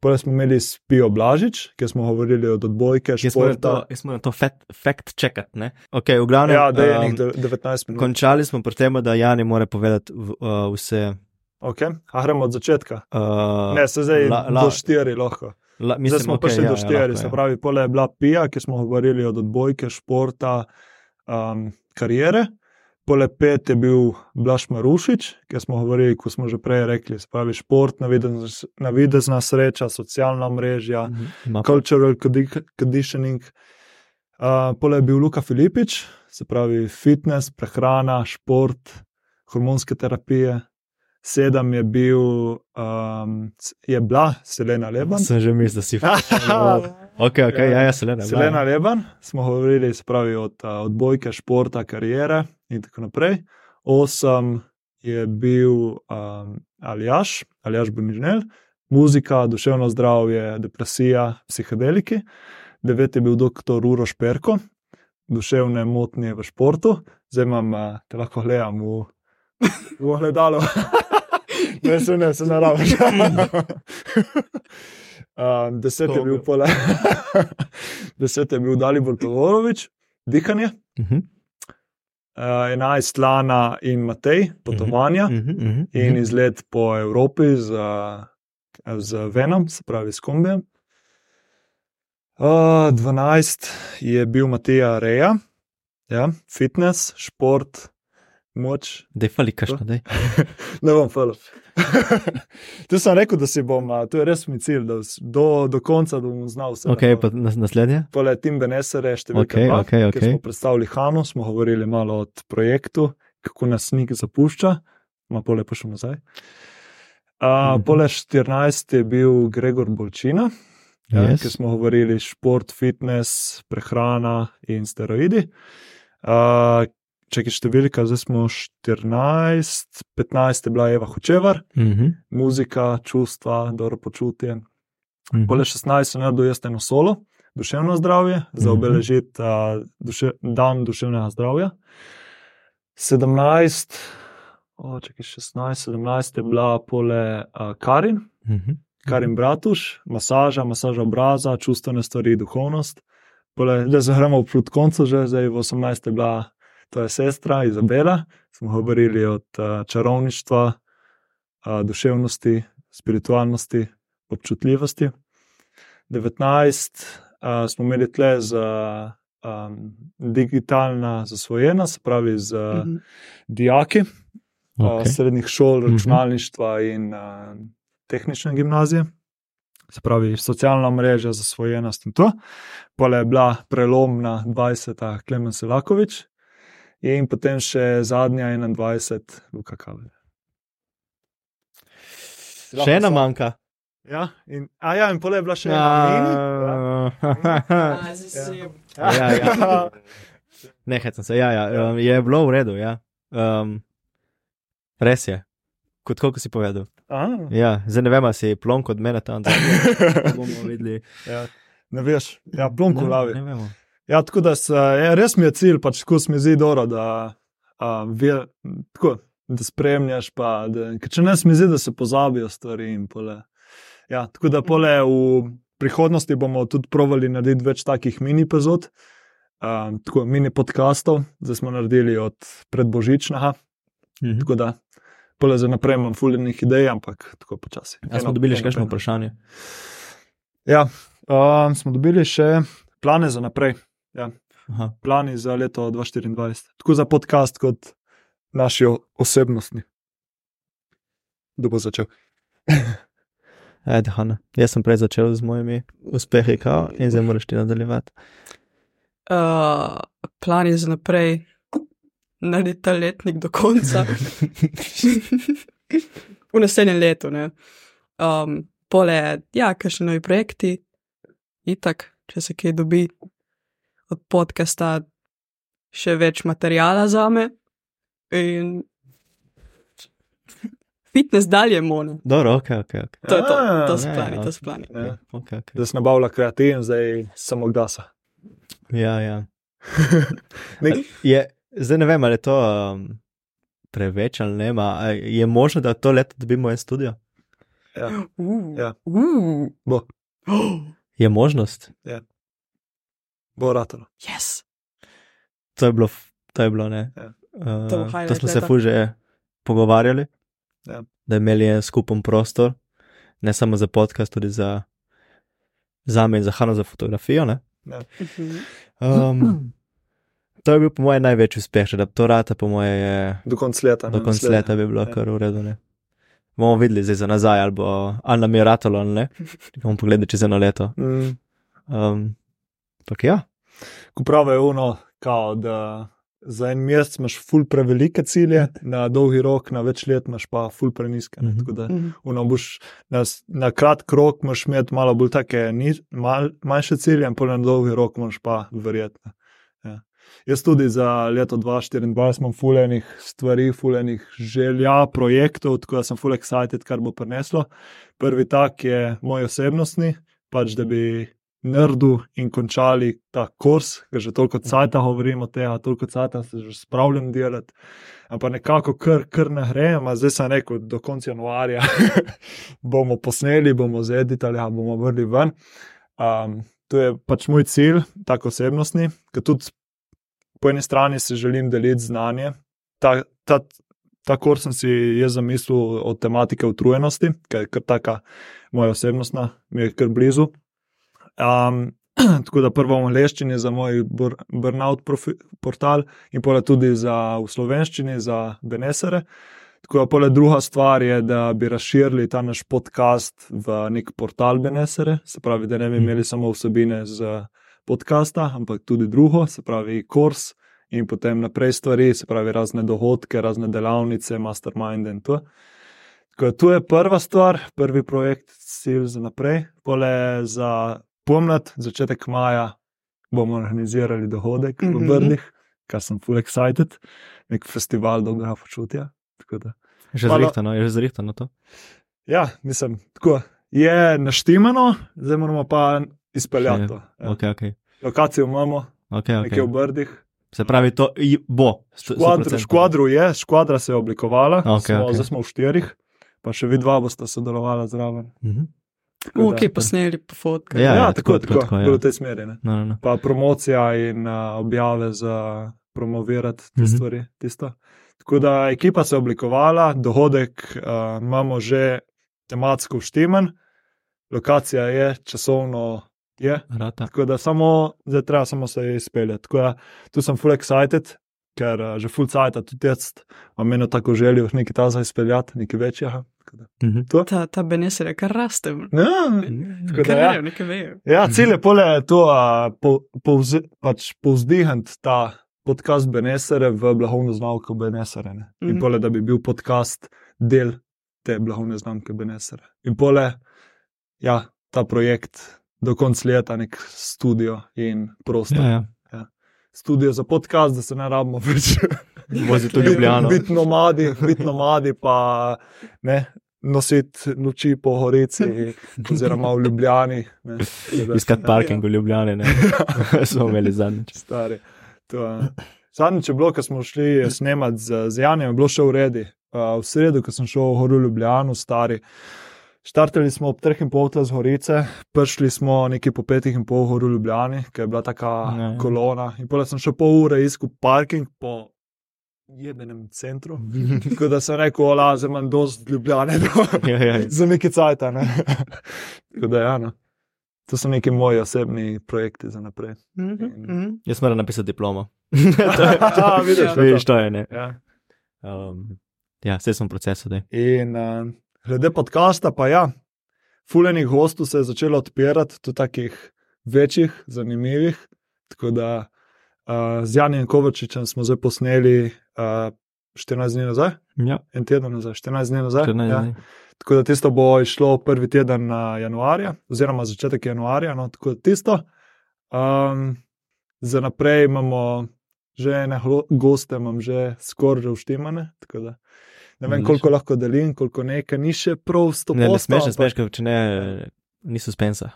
Pole smo imeli s Pijo Blažič, kjer smo govorili od odbojke, Jaz moram to, jaz moram to fact, fact checkati. ne? Okay, v glavnem, Ja, da je um, enih de- 19 minut. končali smo pri tem, da Jani mora povedati v, uh, vse. Okay. A gremo od začetka. Uh, Ne, se zdaj la- la- do štiri lahko. la, Mislim, zdaj smo okay, prišli ja, do ja, štiri, lahko, se ja. pravi, pole je bila pija, ki smo govorili od odbojke, športa, um, karijere. Pole pet je bil Blaž Marušič, ki smo govorili, kot smo že prej rekli, se pravi šport, navidez- navidezna sreča, socialna mrežja, Mhm, ima- cultural condi- conditioning. Uh, pole je bil Luka Filipič, se pravi fitness, prehrana, šport, hormonske terapije. Sedem je bil, um, je bila Selena Leban. Sem že mislil, da si. ok, ok, ja, ja, Selena. Selena Leban, smo govorili, se pravi od uh, odbojke, športa, karijere in tako naprej. Osem je bil um, Aljaš, Aljaš Bonižnel, muzika, duševno zdravje, depresija, psihedeliki. Devet je bil dr. Uroš Perko, duševne motnje v športu. Zdaj imam, uh, te lahko gledam v, v ogledalu. ne, se ne, se naravno. Um, deset je bil pole. deset je bil Dalibor Todorovič, dihanje, Mhm, uh, enajst Lana in Matej, potovanja mhm, mhm, in mhm. izlet po Evropi z, uh, z Venom, se pravi s kombijem. Uh, 12 je bil Matija Reja, ja, fitness, šport, moč. Dej fali kašno, dej. Ne bom falil. tu sem rekel, da si bom, to je res mi cilj, da do, do konca da bom znal vse. Ok, pa nas- naslednje. Tole Tim Benesere, številka Okej, dva, okej, kjer okej. smo predstavili Hanu, smo govorili malo o projektu, kako nas nik zapušča, ima pole pa še nazaj. Uh, Mhm. pole 14 je bil Gregor Bolčina, ja, Yes. ki smo govorili šport, fitness, prehrana in steroidi. Uh, Če je številka, zdaj smo 14, 15 je bila Eva Hočevar, Mhm, muzika, čustva, dobro počutje. mhm. Pole 16 sem naredil jaz eno solo, duševno zdravje, za Mhm. obeležiti uh, duše, dan duševnega zdravja. 17, o, čakaj, 16, 17 je bila pole uh, Karin, Mhm. Karin Bratuš, masaža, masaža obraza, čustvene stvari, duhovnost. Pole, da zahramo proti koncu, že zdaj v 18 je bila to je sestra Izabela, smo govorili od uh, čarovništva, uh, duševnosti, spiritualnosti, občutljivosti. 19 uh, smo imeli tle za um, digitalna zasvojena, se pravi z uh, Mhm. dijaki okay. Ok. srednjih šol, Mhm. računalništva in uh, tehnične gimnazije. Se pravi, socialna mreža, zasvojenost in to. Pole je bila prelomna 20. Klemen Selakovič in potem še zadnja 21. Luka lahko Še ena manjka. Ja, in, a ja, in pole je bila še ena mini. Ja, ja, ja. Ne, hecam se, ja, ja, um, je bilo v redu, ja. Um, res je, kot koliko si povedal. A, Ja, zdaj ne vem, ali si plonk od mene tam, da bomo videli. ja, ne veš, ja, plonko Ne, lavi. Ne vemo. Ja, tako da se, ja, res mi je cilj, pač ko se mi zdi dobro, da, a, ve, tako, da spremljaš. Pa, da, če ne, se mi zdi, da se pozabijo stvari. Pole. Ja, tako da pole v prihodnosti bomo tudi provali narediti več takih mini epizod, um, tako mini podcastov, zdaj smo naredili od predbožičnega. Mhm. Tako da pole za naprej imam fuljenih idej, ampak tako počasi. A smo Eno- dobili še kakšno vprašanje? Ja, um, smo dobili še plane za naprej. Aha. plani za leto 2024, tako za podcast, kot naši osebnostni. Kdo bo začel? Ajde, Hanna. Jaz sem prej začel z mojimi uspehi, kao, in zdaj moraš ti nadaljevati. Uh, plan je za naprej narediti ta letnik do konca. v naslednjem letu. Ne? Um, pole, ja, kakšni novi projekti, itak, če se kaj dobi podcasta, še več materijala za me. In fitness dalje mone. Dobro, ok, ok. ok. To je to, to so plani, ja. to so plani. Ja. okay, okay. Da se nabavlja kreativ, zdaj samo glasa. Ja, ja. Nek, Je, zdaj ne vem, ali je to um, preveč ali ne, ma, je možno, da to leto dobimo en studio? ja, Uh, Ja. uh. bo, Je možnost. Bo ratalo. yes. To je bilo, to je bilo ne. Ja. Uh, To to smo se leta. ful že pogovarjali, Ja. da imeli en skupen prostor, ne samo za podcast, tudi za, za me in za Hano za fotografijo. Ne? Mhm. Um, to je bil po mojem največji uspeh, da to rata, po mojem, je Do konca leta. do konca leta bi bilo Ja. kar v redu. Ne? Bomo videli zdaj za nazaj, ali, bo, ali nam je ratalo ali ne. Bomo pogledali čez eno leto. Mm, Um, tak ja, ko pravijo ono, kao, da za en mesec imaš ful prevelike cilje, na dolgi rok, na več let imaš pa ful preniske. ne, Mhm. Tako da ono boš na, na kratki rok moš imeti malo bolj take ni, mal, manjše cilje, in na dolgi rok moš pa verjetno. Ja. Jaz tudi za leto 2024 imam fulejnih stvari, fulejnih želja, projektov, tako da sem full excited, kar bo prineslo. Prvi tak je moj osebnostni, pač da bi naredil in končali ta kurs, ker že toliko cajta govorimo o tem, toliko cajta se že spravljam delati. Ampak nekako kar, kar ne gre, ampak zdaj sem rekel, do konca januarja bomo posneli, bomo zeditali, a bomo vrli ven. Um, to je pač moj cilj, tako osebnostni, ker tudi po eni strani si želim deliti znanje. Ta, ta, ta kurs sem si jaz zamislil od tematike utrujenosti, ker je kar taka moja osebnostna, mi je kar blizu. Um, tako da prvo v angleščini za moj bur- burnout profi, portal in pa tudi za, v slovenščini za Benesere. Tako da pole druga stvar je, da bi razširili ta naš podcast v nek portal Benesere, se pravi, da ne bi Mhm. imeli samo vsebine z podcasta, ampak tudi drugo, se pravi, kurs in potem naprej stvari, se pravi, razne dohodke, razne delavnice, mastermind in to. Tako da to je prva stvar, prvi projekt, cilj za naprej. Pole za pomlad, začetek maja, bomo organizirali dogodek v Mhm. Brdih, kar sem full excited, nek festival dobrega počutja. Tako da že zrihtano, je že zrihtano to. Ja, mislim, tako je naštimano, zdaj moramo pa izpeljati to. Ja. Okay, okay. Lokacijo imamo, Okay, nekje v okay. Brdih. Se pravi, to bo. Škvadr, 100%. škvadru je, škvadra se je oblikovala, Okej, smo, okej. zdaj smo v štirih, pa še vi dva boste sodelovali zraven. Mhm. Tako da- ki posneli po fotkah. Ja, ja, ja, tako, tako, tako, tako, ja. tako v tej smeri. Ne? No, no, no. Pa promocija in uh, objave za promovirati te Mhm. stvari. Tisto. Tako da ekipa se je oblikovala, dohodek uh, imamo že tematsko uštiman, lokacija je, časovno je. Rata. Tako da samo, zdaj treba samo se izpeljati. Tako da tu sem full excited, ker uh, že full cajt, tudi jaz imam eno tako željo, nekaj ta za izpeljati, nekaj večjega. Tako da- Mhm. Ta, ta beneser je kar raste. Ja, tako da ja. vejo, nekaj vejo. Ja, cilj je pole to, uh, po, povz, pač povzdihniti ta podcast Benesere v blagovno znamko Benesere. Ne? In Mhm. pole, da bi bil podcast del te blagovne znamke Beneser. In pole, ja, ta projekt do konca leta, nek studio in prostor. Ja, ja. Studio za podcast, da se ne rabimo več. Voziti v Ljubljano. Biti nomadi, biti nomadi, pa ne. Nositi noči po Horici, oziroma v Ljubljani. ne. Iskati parking v Ljubljani, ne. Smo imeli zadnjič. Stari. To, je- Zadnjič je bilo, ko smo šli snemati z, z Janjem, je bilo še v redu. Uh, v sredo, ko sem šel v Horu Ljubljano, stari. Štartali smo ob 3 in pol z Horice, prišli smo nekje po 5 in pol v Horu Ljubljani, ker je bila taka Ja, ja. kolona. In potem sem še pol ure iskal parking po jebenem centru. Tako da sem rekel, ola, zdaj imam dosti ljubljane. Ja, ja. Za neki cajt. ne. Tako da, ja, no. To so neki moji osebni projekti za naprej. Mhm, mhm. Jaz moram napisati diplomo. Ja, vidiš, Ja. to je to. Vidiš, to je ne. Ja. Um, ja, vse sem v procesu. Dej. In uh, glede podcasta, pa ja, fulejnih gostov se je začelo odpirati, tudi takih večjih, zanimivih. Tako da uh, z Janjem Kovačičem smo zdaj posneli uh, 14 dni nazaj, Ja, en teden nazaj, 14 dni nazaj. 14 ja. dni. Tako da tisto bo išlo prvi teden januarja, oziroma začetek januarja. No, tako da tisto. Um, za naprej imamo že ene goste, imam že skoraj da Ne vem, koliko lahko delim, koliko nekaj, ni še prav sto Ne, ne smeš, ne smeš, če ne, ni suspensa.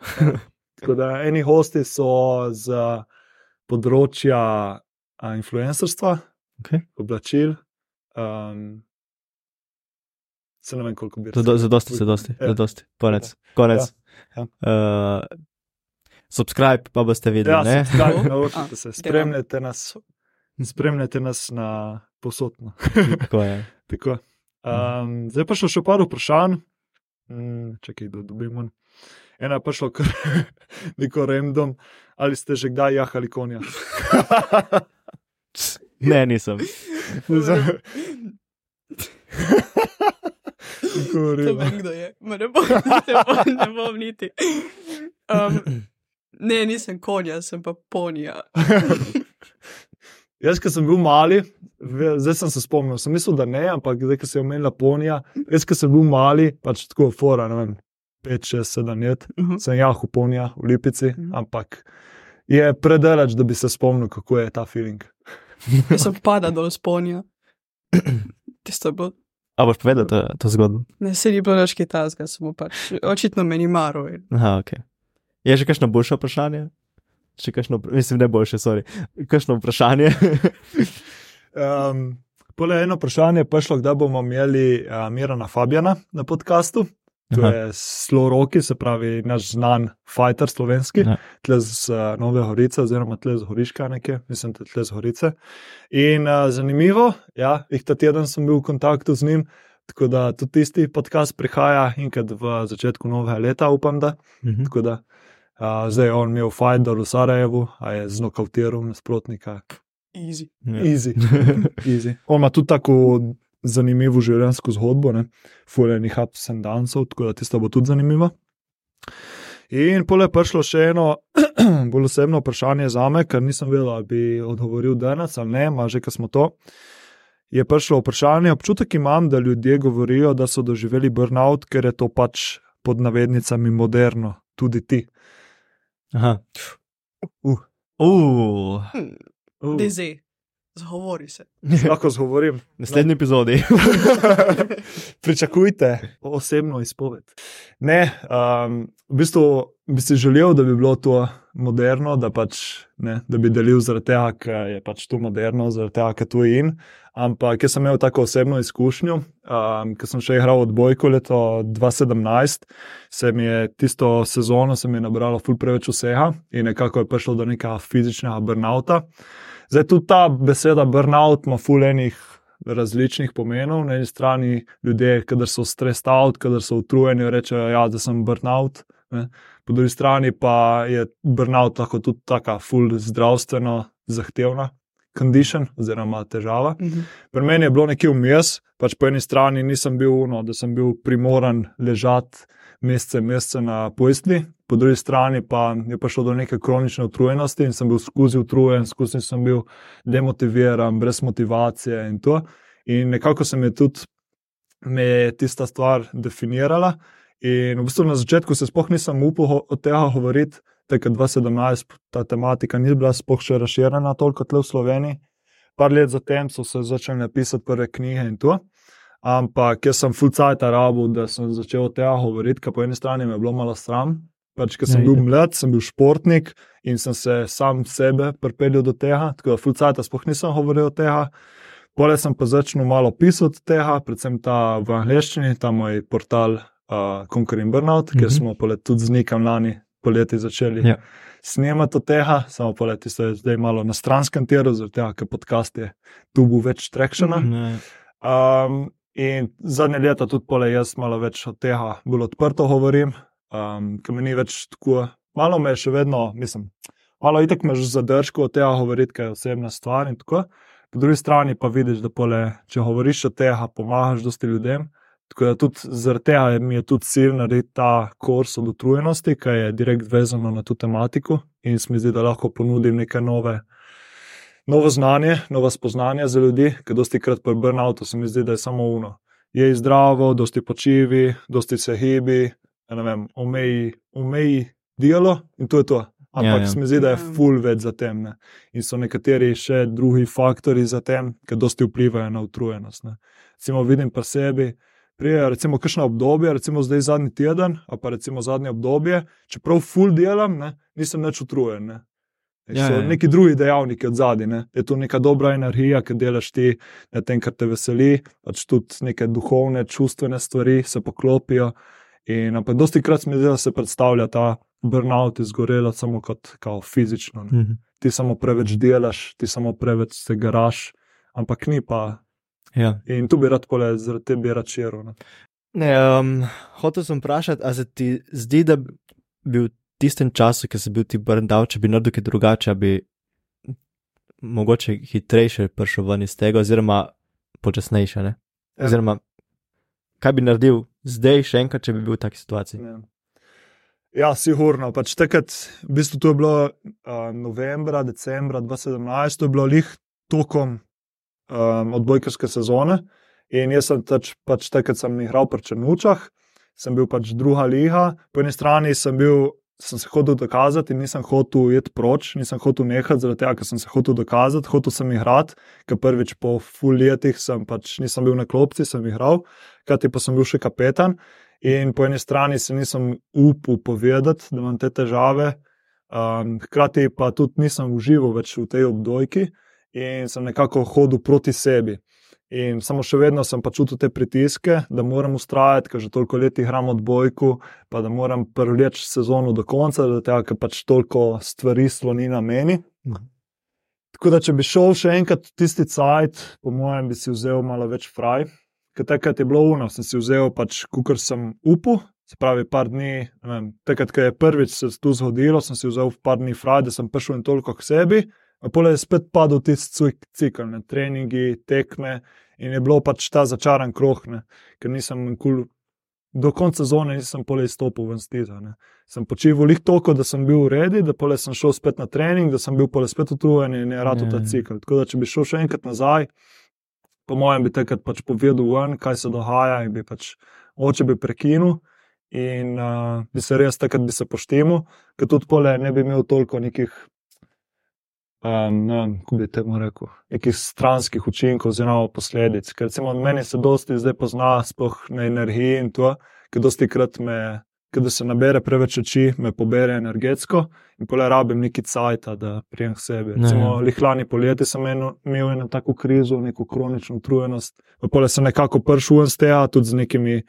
Tako da eni hosti so z področja influencerstva, Okay. oblačil. Um, se ne vem, koliko bi Zado- Zadosti, zadosti, Ja. zadosti. Konec. Konec. Ja, Uh, subscribe, pa boste videli. Ja, naročite se, spremljajte nas, spremljajte nas na posodno. Tako je. Tako. Um, zdaj pa še še par vprašanj. Mm, čakaj, da dobimo. Eno je prišlo, kar neko random. Ali ste že kdaj jahali konja? Ne, nisem. To vem, kdo je. Ma Ne bom, ne bom, ne bom niti. Um, ne, nisem konja, sem pa ponija. Jaz, ki sem bil mali, zdaj sem se spomnil, sem mislil, da ne, ampak zdaj, ko se je omenila ponija, jaz, ki sem bil mali, pač tako fora, ne vem, 5, 6, 7 let, Mhm. sem jahal ponija v Lipici, Mhm. ampak je predaleč, da bi se spomnil, kako je ta feeling. Jaz sem pada dol s ponija. Tisto je bilo, A boš povedal to, to zgodbo? ne se ni bilo več kitajskega, samo pač očitno meni maro. Aha, ok. Je že kakšno boljše vprašanje? Še kakšno, mislim, ne boljše, sorry. Kakšno vprašanje? Um, Pole eno vprašanje je prišlo, kdaj bomo imeli uh, Mirana Fabjana na podkastu. To Aha. je Slo Roki, se pravi naš znan fighter slovenski, Ja. tle z uh, Nove Horice, oziroma tle z Horiška nekje, mislim, da tle z Horice. In uh, zanimivo, ja, jih ta teden sem bil v kontaktu z njim, tako da tudi tisti podcast prihaja enkrat v začetku novega leta, upam, da. Mhm. Tako da uh, zdaj je on imel fighter v Sarajevu, a je znokautiral nasprotnika. Easy. Ja. Easy. Easy. On ima tudi tako zanimivo življenjsko zgodbo, ne? fulejnih ups and downsov, tako da tisto bo tudi zanimivo. In pole je prišlo še eno bolj osebno vprašanje za me, ker nisem vedel, ali bi odgovoril danes ali ne, ma že, ko smo to. Je prišlo vprašanje, občutek imam, da ljudje govorijo, da so doživeli burnout, ker je to pač pod navednicami moderno, tudi ti. Aha. Uh. Uh. Hm, Uh, Dezi, zgovori se. lahko zgovorim. Naslednji epizodi. Pričakujte osebno izpoved. Ne, um, v bistvu bi si želel, da bi bilo to moderno, da, pač, ne, da bi delil zaradi tega, ker je pač to moderno, zaradi tega, ker to je in. Ampak jaz sem imel tako osebno izkušnjo, um, ker sem še igral odbojko leto 2017, se mi je tisto sezono se mi je nabralo ful preveč vsega in nekako je prišlo do nekega fizičnega burnouta. Zdaj tudi ta beseda burnout ima ful enih različnih pomenov. Na eni strani ljudje, kadar so stressed out, kadar so utrujeni, rečejo, ja, da sem burnout. Ne. Po drugi strani pa je burnout lahko tudi taka full zdravstveno zahtevna condition oziroma težava. Mhm. Pri meni je bilo nekje vmes, pač po eni strani nisem bil, no, da sem bil primoran ležati mesece, mesece na pojstvi, po drugi strani pa je prišlo do neke kronične utrujenosti in sem bil skozi utrujen, skozi sem bil demotiviran, brez motivacije in to. In nekako se mi je tudi me je tista stvar definirala. In v bistvu na začetku se sploh nisem upal od tega govoriti, takrat 2017 ta tematika ni bila sploh še razširjena toliko tle v Sloveniji. Par let zatem so se začeli pisati prve knjige in to. Ampak jaz sem full cajt rabu, da sem začel o tega govoriti, ker po eni strani me je bilo malo sram. Pač, ker sem Ja, bil mlad, sem bil športnik in sem se sam sebe pripeljal do tega, tako da full cajt sploh nisem govoril o tega. Pole sem pa začel malo pisati tega, predvsem ta v angleščini, ta moj portal uh, Conquer in Burnout, mm -hmm. kjer Mhm. smo pole tudi z Nikom lani poleti začeli Ja. snemati od tega, samo poleti se je zdaj malo na stranskem tiru, zaradi tega, ker podcast je tu bo več trekšena. Mm -hmm. Ne, Um, in zadnje leta tudi pole jaz malo več od tega bolj odprto govorim, um, ker mi ni več tako, malo me je še vedno, mislim, malo itek me že zadržko od tega govoriti, ker je osebna stvar in tako. Po drugi strani pa vidiš, da pole, če govoriš o tega, pomagaš dosti ljudem. Tako da tudi zaradi tega mi je tudi cilj narediti ta kurs od utrujenosti, ki je direkt vezano na to tematiko in se mi zdi, da lahko ponudim neke nove novo znanje, nova spoznanja za ljudi, ker dosti krat pri burnoutu se mi zdi, da je samo uno. Je zdravo, dosti počivi, dosti se hibi, ja ne vem, omeji, omeji delo in to je to. Ampak Ja, ja, se mi zdi, da je Ja. full več za tem. Ne? In so nekateri še drugi faktori za tem, ki dosti vplivajo na utrujenost. Ne? Recimo vidim pri sebi, prije recimo kakšno obdobje, recimo zdaj zadnji teden, a pa recimo zadnje obdobje, čeprav full delam, ne, nisem več utrujen. Ne? Ja, So ja, ja. neki drugi dejavniki od zadaj, ne? je to neka dobra energija, ki delaš ti na tem, kar te veseli, pač tudi neke duhovne, čustvene stvari se poklopijo. In ampak dosti krat mi zdi, da se predstavlja ta burnout izgorela samo kot kao, fizično. Ne? Mhm. Ti samo preveč delaš, ti samo preveč se garaš, ampak ni pa. Ja. In tu bi rad pole, zaradi tega bi rad širil. Ne? Ne, um, hotel sem vprašati, ali se ti zdi, da bi v tistem času, ki si bil ti burned out, če bi naredil kaj drugače, bi mogoče hitrejše prišel ven iz tega, oziroma počasnejše. Ne? Ja. Oziroma, kaj bi naredil zdaj, še enkrat, če bi bil v taki situaciji? Ja. Ja, sigurno. Pač takrat, v bistvu, to je bilo uh, novembra, decembra 2017, to je bilo lih tokom um, odbojkarske sezone. In jaz sem tač, pač takrat sem igral pri Črnučah, sem bil pač druga liga. Po eni strani sem bil. Sem se hotel dokazati in nisem hotel iti proč, nisem hotel nehati, zaradi tega, ker sem se hotel dokazati, hotel sem igrati, ker prvič po full letih sem pač nisem bil na klopci, sem igral, kajti pa sem bil še kapetan. In po eni strani se nisem upal povedati, da imam te težave, um, hkrati pa tudi nisem užival več v tej obdojki in sem nekako hodil proti sebi. In samo še vedno sem pa čutil te pritiske, da moram ustrajati, ker že toliko let igram odbojku, pa da moram prvleč sezono do konca, da tega, ker pač toliko stvari sloni na meni. Mhm. Tako da, če bi šel še enkrat v tisti cajt, po mojem, bi si vzel malo več fraj, ker takrat je bilo uno, sem si vzel pač, kukar sem upal. Se pravi, par dni, vem, takrat, ko je prvič se to zgodilo, sem si vzel par dni fraj, da sem prišel in toliko k sebi. Pole je spet padel tisti cikl, ne, treningi, tekme in je bilo pač ta začaran krog, ne, ker nisem nikoli, do konca sezone nisem pole izstopil ven stiza. Ne. Sem počival lih toliko, da sem bil v redu, da pole sem šel spet na trening, da sem bil pole spet utrujen in je rado ta Ja. cikl. Tako da, če bi šel še enkrat nazaj, po mojem, bi takrat pač povedal ven, kaj se dogaja in bi pač oče bi prekinil. In uh, bi se res takrat bi se poštemo, ker tudi pole ne bi imel toliko nekih um, kako bi temu rekel, nekih stranskih učinkov oziroma posledic. Ker recimo meni se dosti zdaj pozna, sploh na energiji in to, ker dosti krat me, ker se nabere preveč oči, me pobere energetsko in pole rabim neki cajt, da prijem k sebi. Recimo ja. lihlani poleti sem eno, imel eno tako krizo, neko kronično utrujenost, pa pole sem nekako prišel ven z tega, tudi z nekimi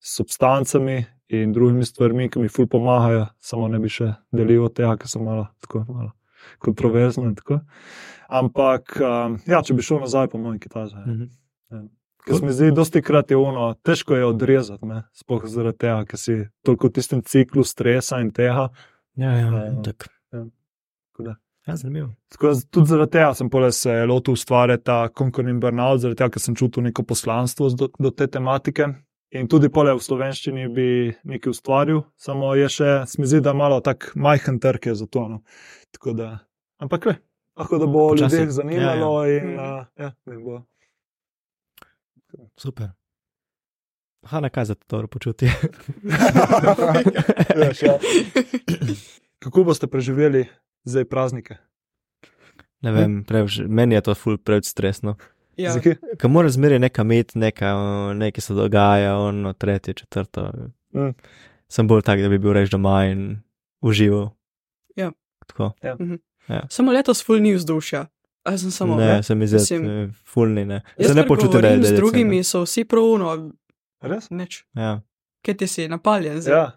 substancami. In drugimi stvarmi, ki mi ful pomagajo, samo ne bi še delil tega, ker sem malo, tako, malo kontroverzno. in tako. Ampak, um, ja, če bi šel nazaj, po mojem, kitaze. Mhm. Ker se mi zdi, krat je ono, težko je odrezati, ne? sploh zaradi tega, ker si toliko v tistem ciklu stresa in tega. Ja, ja, Ja, tak. tako da. Ja, zanimivo. Tako da tudi zaradi tega sem se lotil ustvarjati ta konkurenčni burnout, zaradi tega, ker sem čutil neko poslanstvo do, do te tematike. In tudi pole v slovenščini bi nekaj ustvaril, samo je še, se mi zdi, da malo tak majhen trg je za to. No. Tako da, ampak le, lahko da bo Počasi. ljudi zanimalo Ja, in Mhm. uh, ja, jim bo. Super. Ha, na kaj za to dobro počutje? Veš, ja. Kako boste preživeli zdaj praznike? Ne vem, preveč, meni je to ful preveč stresno. Ja. Mora zmeraj neka imeti, neka, nekaj se dogaja, ono, tretje, četrto. Mm. Sem bolj tak, da bi bil reč doma in užival. Ja. Tako. Samo letos ful ni vzdušja. A sem samo. ne, se mi zdi, Mislim, fulni ne. Jaz Se ne počutim, da je z drugimi, so vsi prouno, Res? neč. Ja. Kaj ti si napaljen zdaj? Ja,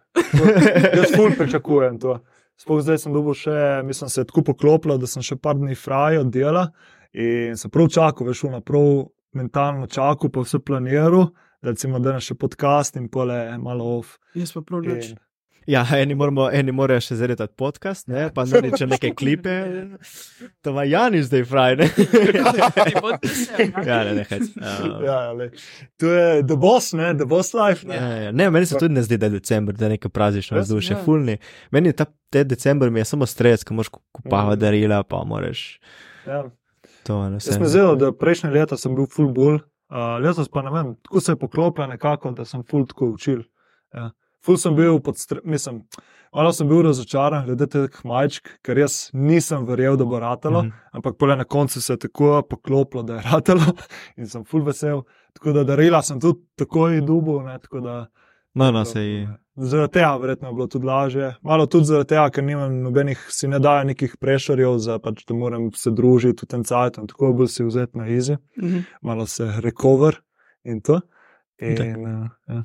jaz ful pričakujem to. Sploh zdaj sem dobil še, mislim, se je tako poklopilo, da sem še par dni fraj od dela in se prav čakal, veš, na prav mentalno čakal, pa vse planiral, da recimo danes še podcast in pole malo off. Jaz pa prav nič. In, Ja, eni, moramo, eni morajo še zaredati podcast, ne? pa narediti še neke klipe. To ima Jani zdaj fraj, ne? Ja. ja, ne, ne, hec. Uh, ja, le. To je the boss, ne, the boss life. Ne? Ja, ja. Ne, meni se tudi ne zdi, da je decembr, da je nekaj praznično vzdušje, Ja. fulni. Meni je ta te decembr mi je samo stres, ko moraš kupava Mhm. darila, pa moraš Ja. Jaz sem zelo, da prejšnje leta sem bil full bull, uh, letos pa ne vem, tako se je poklopilo nekako, da sem full tako učil. Ja. Ful sem bil pod stresom, mislim, malo sem bil razočaran glede teh majčk, ker jaz nisem verjel, da bo ratalo, Mhm. ampak pole na koncu se je tako poklopilo, da je ratalo in sem full vesel. Tako da darila sem tudi takoj dubu, ne, tako da. No, no, se je. Zaradi tega verjetno je bilo tudi lažje. Malo tudi zaradi tega, ker nimam nobenih, si ne dajo nekih prešarjev, za pač, da moram se družiti v tem cajtu tako bolj si vzeti na izi, Mhm. malo se recover in to. In, Tak. uh, ja.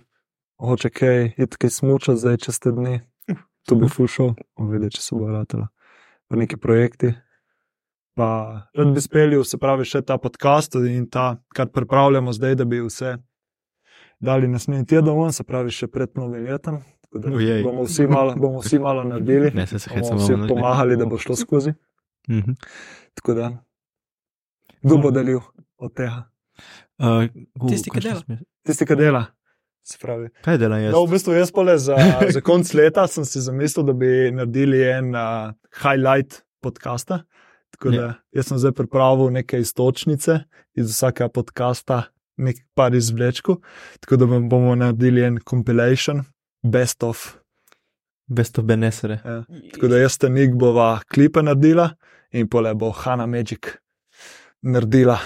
Hoče kaj, iti kaj smuča zdaj čez te dni. To bi bomo videli, če se bo vrtela. Pa neki projekti. Pa rad bi speljal, se pravi, še ta podcast in ta, kar pripravljamo zdaj, da bi vse dali naslednji teden ven, se pravi, še pred novim letom. Bomo vsi malo, bomo vsi malo naredili. Ne, se se bomo vsi bomo pomagali, da bo šlo skozi. Mhm. Tako da, kdo bo delil od tega? Uh, u, Tisti, ki dela. Tisti, ki dela. Se pravi. Kaj delam jaz? No, v bistvu jaz pole za, za konc leta sem si zamislil, da bi naredili en uh, highlight podcasta. Tako da jaz sem zdaj pripravil neke istočnice iz vsakega podcasta, nekaj par izvlečkov. Tako da bom- bomo naredili en compilation, best of. Bez to benesere. Ja. Tako da jaz te nik bova klipe naredila in pole bo Hanna Magic naredila,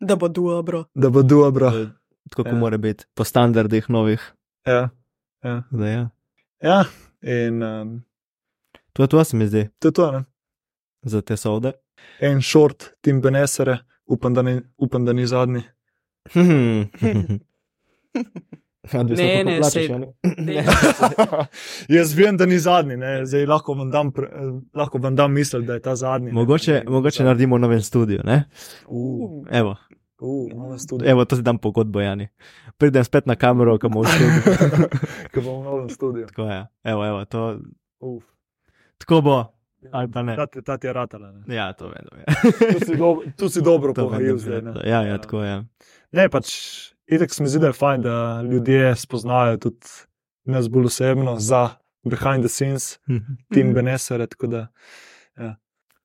Da bo dobro. da bo dobro. Tako kot Ja. mora biti, po standardih novih. Ja. Da, ja. ja, in um, To je to, se mi zdi, to je to. Ne? za te sode. En short, Tim Benesere, upam, da ni, upam, da ni zadnji. Ne, ne, sej- Ne. Jaz vem, da ni zadnji, ne? zdaj lahko vam dam, pre, eh, lahko vam dam misel, da je ta zadnji. ne. mogoče, mogoče naredimo novem studiu, ne? Uh, Evo, uh, studio. evo, to si dam pogodbo, Jani. Pridem spet na kamero, ko bomo v studiu. Ko bomo v novem studiu. Tako je, evo, evo, to, Uh, tako bo. Ali pa ne. ta, ta ti je ratala. Ne? Ja, to vedno je. Tu si, do, tu si dobro vedno zdaj. Ne? Ja, ja, tako je. Ne, pač itek se mi zdi, da je fajn, da ljudje spoznajo tudi nas bolj osebno za behind the scenes, Tim Mhm. Benesere. Tako da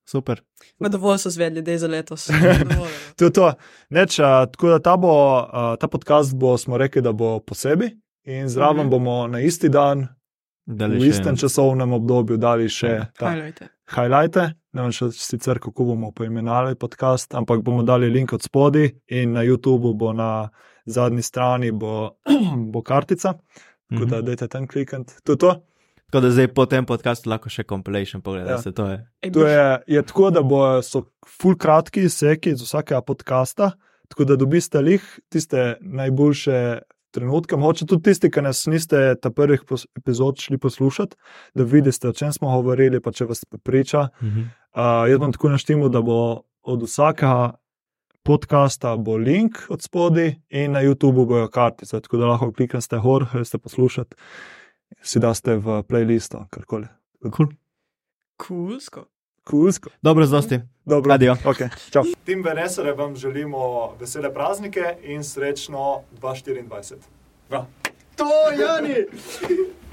Super. Ma dovolj so zvedli, da je za letos. No. To je to. Neč, a, tako da ta, bo, a, ta podcast bo, smo rekli, da bo posebej in zraven Mhm. bomo na isti dan, Dali v še- istem časovnem obdobju, dali še ta Highlighte. highlighte. Ne vem še sicer, kako bomo poimenovali podcast, ampak bomo dali link od spodaj in na YouTubu bo na zadnji strani bo, bo kartica. Tako da Mhm. dajte tam klikati. To je to. Tako da zdaj po tem podkastu lahko še compilation pogledate, Ja. to je. To je, je tako, da bo, so full kratki seki iz vsakega podcasta, tako da dobiste lih tiste najboljše trenutke. Mogoče tudi tisti, ki nas niste ta prvih epizod šli poslušati, da vidite, o čem smo govorili, pa če vas priča. Mhm. Uh, jaz bom tako naštemo, da bo od vsakega podcasta bo link od spodaj in na YouTubu bojo kartice, tako da lahko kliknete gor, greste poslušati, si daste v playlisto, karkoli. Cool. Kulsko. Kulsko. Dobro, zdosti. Dobro, Adijo. Okay, čau. Tim Venesere vam želimo vesele praznike in srečno 2024. To, Jani!